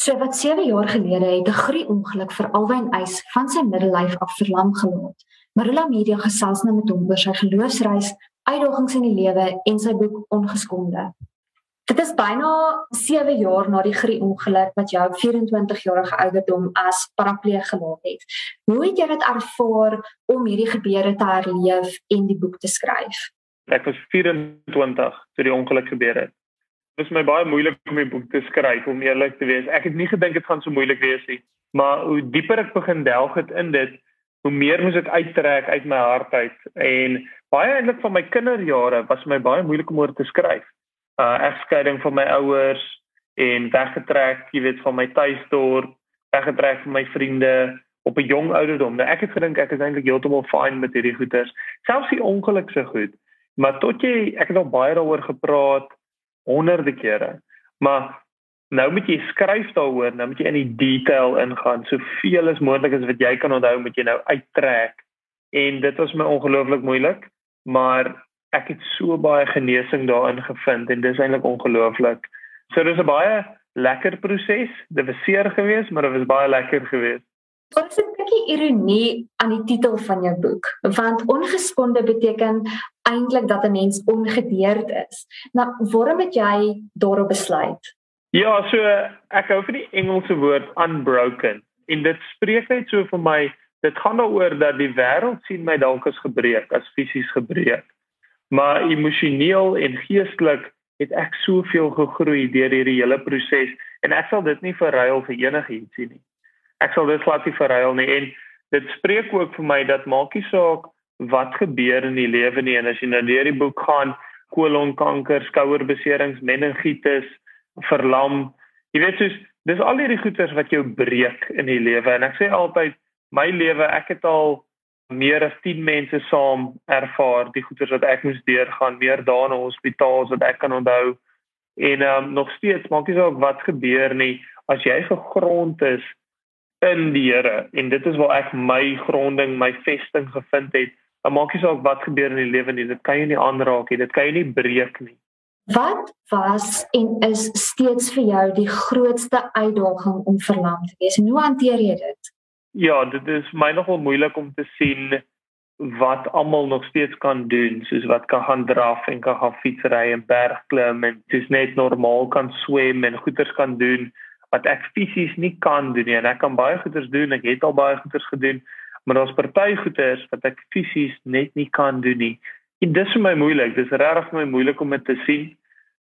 So wat 7 jaar gelede het 'n grie-ongeluk vir Alwyn Eis van sy middellyf af verlam gelaat. Marula Media gesels nou met hom oor sy geloofsreis, uitdagings in die lewe en sy boek Ongeskonde. Dit is byna 7 jaar na die grie-ongeluk wat jou 24 jarige ouderdom as parapleeg gelaat het. Hoe het jy dit ervaar om hierdie gebeure te herleef en die boek te skryf? Ek was 24 toe die ongeluk gebeur het dit is my baie moeilik om 'n boek te skryf om eerlik te wees. Ek het nie gedink dit gaan so moeilik wees nie. Maar hoe dieper ek begin delg het in dit, hoe meer moes ek uittrek uit my hart uit en baie eintlik van my kinderjare was my baie moeilik om oor te skryf. Uh egskeiding van my ouers en weggetrek, jy weet, van my tuisdorp, weggetrek van my vriende op 'n jong ouderdom. Nou ek het gedink ek is eintlik heeltemal fine met hierdie goeters. Selfs die ongeluk se goed. Maar tot jy ek het al baie daaroor gepraat honderde kere. Maar nou moet jy skryf daaroor, nou moet jy in die detail ingaan. Soveel as moontlik as wat jy kan onthou, moet jy nou uittrek. En dit was my ongelooflik moeilik, maar ek het so baie genesing daarin gevind en dis eintlik ongelooflik. So dis 'n baie lekker proses. Dit was seer geweest, maar dit was baie lekker geweest. Wat is bietjie ironie aan die titel van jou boek? Want ongeskonde beteken eintlik dat 'n mens ongedeerd is. Nou, waarom het jy daarop besluit? Ja, so ek hou van die Engelse woord unbroken. En dit spreek net so vir my, dit gaan daaroor dat die wêreld sien my dalk as gebreek, as fisies gebreek. Maar emosioneel en geestelik het ek soveel gegroei deur hierdie hele proses en ek sal dit nie verruil vir enigiets nie. Ek sal dit glad nie verruil nie. En dit spreek ook vir my dat maakie saak wat gebeur in die lewe nie. En as jy nou deur die boek gaan kolonkanker, skouerbeserings, meningitis, verlam, jy weet soos dis al hierdie goeters wat jou breek in die lewe. En ek sê altyd my lewe, ek het al meer as 10 mense saam ervaar die goeters wat ek moes deurgaan, meer dae in hospitaal wat ek kan onthou. En um, nog steeds maak nie saak wat gebeur nie as jy gegrond is in die Here en dit is waar ek my gronding, my vesting gevind het Dan maak nie saak wat gebeur in die lewe nie, dit kan jy nie aanraak nie, dit kan jy nie breek nie. Wat was en is steeds vir jou die grootste uitdaging om verlam te wees? En hoe hanteer jy dit? Ja, dit is my nogal moeilik om te sien wat almal nog steeds kan doen, soos wat kan gaan draf en kan gaan fietsry en bergklim en dis net normaal kan swem en goeters kan doen wat ek fisies nie kan doen nie. En ek kan baie goeters doen, ek het al baie goeters gedoen, maar daar's party goeders wat ek fisies net nie kan doen nie. En dis vir my moeilik. Dis regtig vir my moeilik om dit te sien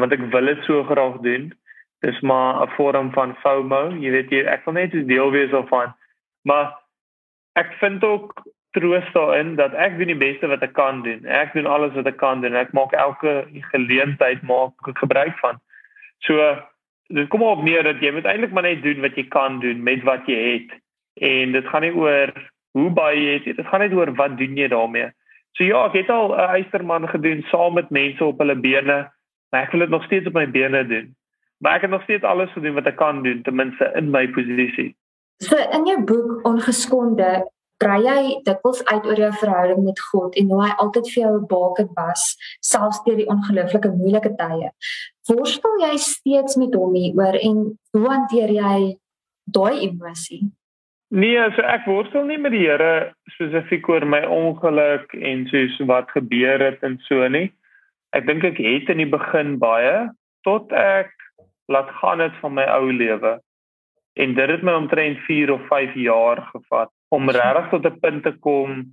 want ek wil dit so graag doen. Dis maar 'n vorm van FOMO. Jy weet jy ek wil net 'n deel wees daarvan. Maar ek vind ook troos daarin dat ek doen die beste wat ek kan doen. Ek doen alles wat ek kan doen. Ek maak elke geleentheid maak gebruik van. So dit kom op neer dat jy moet eintlik maar net doen wat jy kan doen met wat jy het. En dit gaan nie oor hoe baie jy het. Dit gaan net oor wat doen jy daarmee. So ja, ek het al 'n eysterman gedoen saam met mense op hulle bene, maar ek wil dit nog steeds op my bene doen. Maar ek het nog steeds alles gedoen wat ek kan doen ten minste in my posisie. So in jou boek Ongeskonde brei jy dikwels uit oor jou verhouding met God en hoe hy altyd vir jou 'n baken was, selfs deur die ongelooflike moeilike tye. Worstel jy steeds met hom hieroor en hoe hanteer jy daai emosie? Nee, so ek worstel nie met die Here spesifiek oor my ongeluk en soos wat gebeur het en so nie. Ek dink ek het in die begin baie tot ek laat gaan het van my ou lewe. En dit het my omtrent 4 of 5 jaar gevat om regtig tot 'n punt te kom.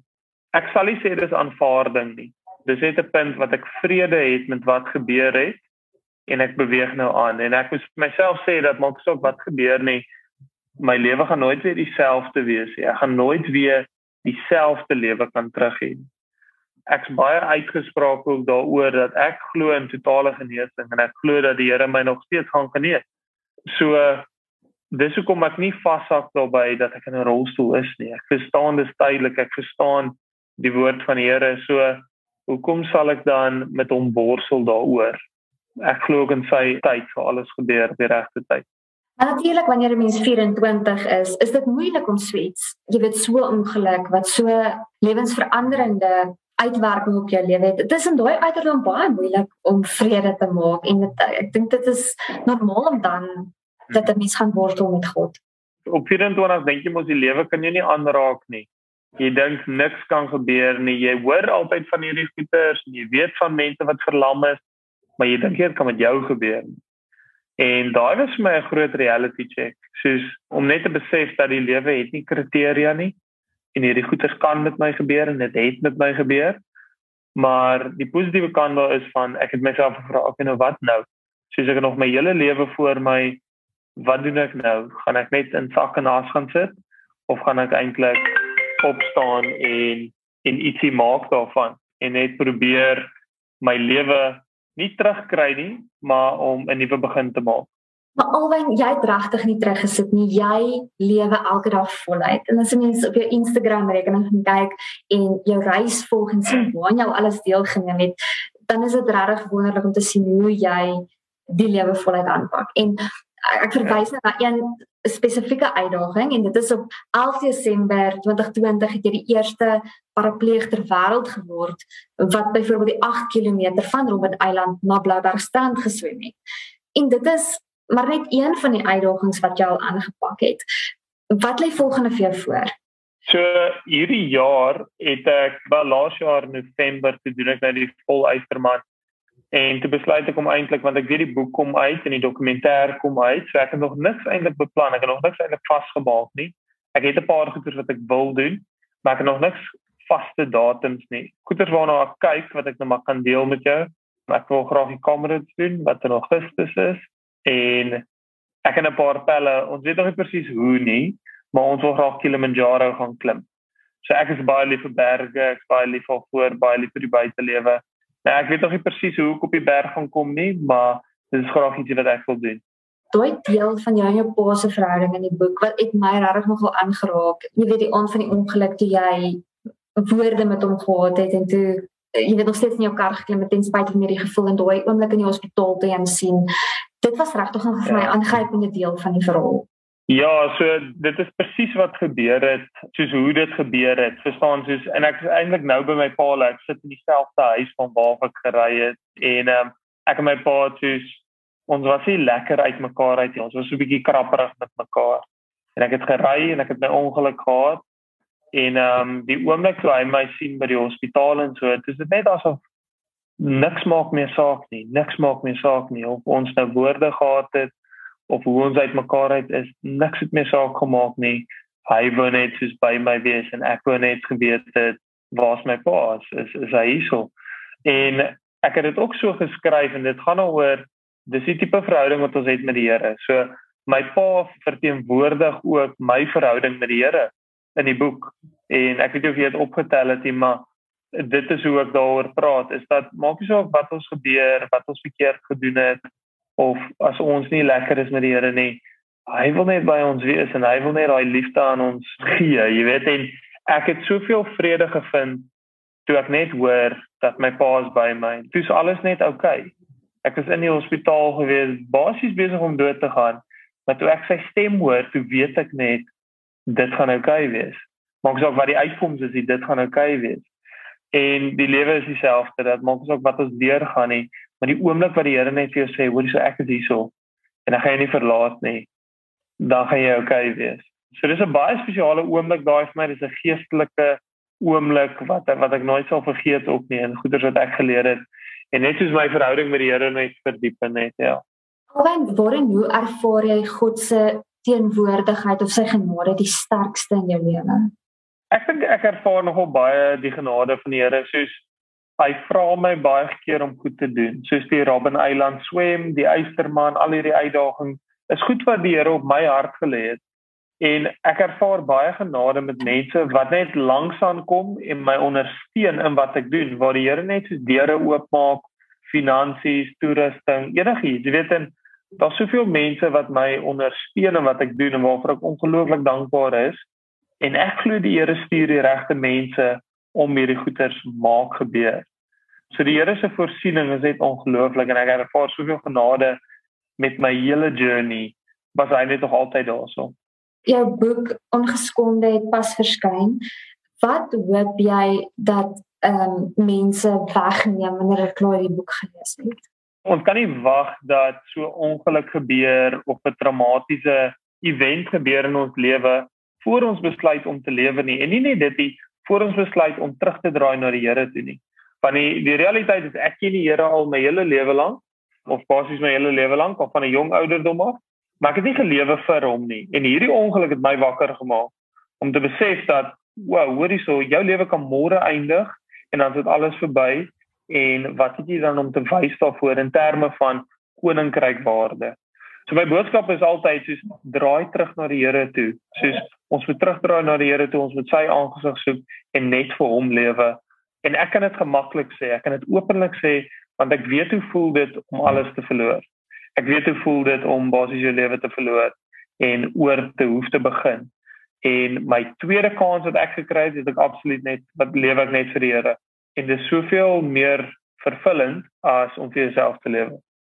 Ek sal nie sê dis aanvaarding nie. Dis net 'n punt wat ek vrede het met wat gebeur het en ek beweeg nou aan en ek moet myself sê dat maak sop wat gebeur nie my lewe gaan nooit weer dieselfde wees nie. Ek gaan nooit weer dieselfde lewe kan terug hê. Ek's baie uitgesproke ook daaroor dat ek glo in totale genesing en ek glo dat die Here my nog steeds gaan genees. So dis hoekom ek nie vashak daarbey dat ek in 'n rolstoel is nie. Ek verstaan dis tydelik. Ek verstaan die woord van die Here. So hoekom sal ek dan met hom borsel daaroor? Ek glo in sy tyd sal alles gebeur op die regte tyd. En natuurlik wanneer 'n mens 24 is, is dit moeilik om swets. Jy weet so ongeluk wat so lewensveranderende uitwerking op jou lewe het. Dit is in daai uiterdom baie moeilik om vrede te maak en dit, ek dink dit is normaal om dan dat 'n mens gaan wortel met God. Op 24 dink jy mos die lewe kan jy nie aanraak nie. Jy dink niks kan gebeur nie. Jy hoor altyd van hierdie goeters en jy weet van mense wat verlam is, maar jy dink dit kan met jou gebeur. En daai was vir my 'n groot reality check. Soos om net te besef dat die lewe het nie kriteria nie en hierdie goeters kan met my gebeur en dit het, het met my gebeur. Maar die positiewe kant daar is van ek het myself gevra, ek nou wat nou? Soos ek nog my hele lewe voor my wat doen ek nou? Gaan ek net in sak en as gaan sit of gaan ek eintlik opstaan en en ietsie maak daarvan en net probeer my lewe nie terugkry nie, maar om 'n nuwe begin te maak. Maar alwen jy het regtig nie teruggesit nie. Jy lewe elke dag voluit. En as jy mens op jou Instagram rekening gaan kyk en jou reis volg en sien waar jy alles deelgeneem het, dan is dit regtig wonderlik om te sien hoe jy die lewe voluit aanpak. En ek verwys nou na een spesifieke uitdaging en dit is op 11 Desember 2020 het jy die eerste parapleeg ter wêreld geword wat byvoorbeeld die 8 km van Robben Eiland na Bloubergstrand geswem het. En dit is maar net een van die uitdagings wat jy al aangepak het. Wat lê volgende vir jou voor? So hierdie jaar het ek wel laas jaar November te doen ek nou die vol uiterman en te besluit ek om eintlik want ek weet die boek kom uit en die dokumentêr kom uit, so ek het nog niks eintlik beplan, ek het nog niks eintlik vasgemaak nie. Ek het 'n paar goeders wat ek wil doen, maar ek het nog niks vaste datums nie. Goeders waarna ek kyk wat ek nou maar kan deel met jou. Ek wil graag die kamerats doen wat in Augustus is en ek het 'n paar pelle, ons weet nog nie presies hoe nie, maar ons wil graag Kilimanjaro gaan klim. So ek is baie lief vir berge, ek is baie lief vir voor, baie lief vir die buitelewe. Nou ek weet nog nie presies hoe ek op die berg gaan kom nie, maar dit is graag iets wat ek wil doen. Daai deel van jou en jou pa se verhouding in die boek wat het my regtig nogal aangeraak. Jy weet die aand van die ongeluk toe jy woorde met hom gehad het en toe jy weet nog steeds in jou kar geklim het ten spyte van hierdie gevoel en daai oomblik in die hospitaal te sien. Dit was regtig 'n vir my ja. aangrypende deel van die verhaal. Ja, so dit is presies wat gebeur het, soos hoe dit gebeur het. Verstaan soos en ek is eintlik nou by my pa, ek sit in dieselfde huis van waar ek gery het en um, ek en my pa soos ons was nie lekker uitmekaar uit nie. Ons was so 'n bietjie krapperig met mekaar. En ek het gery en ek het my ongeluk gehad. En ehm um, die oomblik toe hy my sien by die hospitaal en so, dit is net asof niks maak meer saak nie. Niks maak meer saak nie of ons nou woorde gehad het of hoe ons uitmekaar uit is niks het meer saak gemaak nie. Hy wou net soos by my wees en ek wou net geweet het waar's my pa is, is, is hy hierso. En ek het dit ook so geskryf en dit gaan oor dis die tipe verhouding wat ons het met die Here. So my pa verteenwoordig ook my verhouding met die Here in die boek. En ek weet nie of jy dit opgetel het nie, maar dit is hoe ek daaroor praat is dat maak nie saak wat ons gebeur, wat ons verkeerd gedoen het, of as ons nie lekker is met die Here nie, hy wil net by ons wees en hy wil net daai liefde aan ons gee, jy weet en ek het soveel vrede gevind toe ek net hoor dat my pa is by my. Dis alles net oukei. Okay. Ek was in die hospitaal gewees, basies besig om dood te gaan, maar toe ek sy stem hoor, toe weet ek net dit gaan oukei okay wees. Maak saak wat die uitkoms is, dit gaan oukei okay wees. En die lewe is dieselfde, dat maak saak wat ons deurgaan nie, Maar die oomblik wat die Here net vir jou sê, hoor so ek is hierso en dan gaan jy nie verlaat nie, dan gaan jy okay wees. So dis 'n baie spesiale oomblik daai vir my, dis 'n geestelike oomblik wat wat ek nooit sal vergeet ook nie en goeders wat ek geleer het en net soos my verhouding met die Here net verdiep net, ja. Alwen, waarin hoe ervaar jy God se teenwoordigheid of sy genade die sterkste in jou lewe? Ek dink ek ervaar nogal baie die genade van die Here soos hy vra my baie keer om goed te doen, soos die Robben Eiland swem, die Eysterman, al hierdie uitdagings. Is goed wat die Here op my hart gelê het. En ek ervaar baie genade met mense wat net langsaan kom en my ondersteun in wat ek doen, waar die Here net soos deure oopmaak, finansies, toerusting, enigiets. Jy weet en daar's soveel mense wat my ondersteun in wat ek doen en waarvoor ek ongelooflik dankbaar is. En ek glo die Here stuur die regte mense om hierdie goeders maak gebeur. So die Here se voorsiening is net ongelooflik en ek ervaar soveel genade met my hele journey. Was hy net nog altyd daarso. Jou boek Ongeskonde het pas verskyn. Wat hoop jy dat ehm um, mense wegneem wanneer hulle klaar die boek gelees het? Ons kan nie wag dat so ongeluk gebeur of 'n traumatiese event gebeur in ons lewe voor ons besluit om te lewe nie. En nie net dit nie, voor ons besluit om terug te draai na die Here toe nie. Want die die realiteit is ek ken die Here al my hele lewe lank of basies my hele lewe lank of van 'n jong ouderdom af, maar ek het nie gelewe vir hom nie. En hierdie ongeluk het my wakker gemaak om te besef dat wow, hoorie so, jou lewe kan môre eindig en dan is dit alles verby en wat het jy dan om te wys daarvoor in terme van koninkrykwaarde? So my boodskap is altyd soos draai terug na die Here toe. Soos ons moet terugdraai na die Here toe, ons moet sy aangesig soek en net vir hom lewe. En ek kan dit gemaklik sê, ek kan dit openlik sê want ek weet hoe voel dit om alles te verloor. Ek weet hoe voel dit om basies jou lewe te verloor en oor te hoef te begin. En my tweede kans wat ek gekry het, is ek absoluut net wat lewe ek net vir die Here. En dit is soveel meer vervullend as om vir jouself te lewe.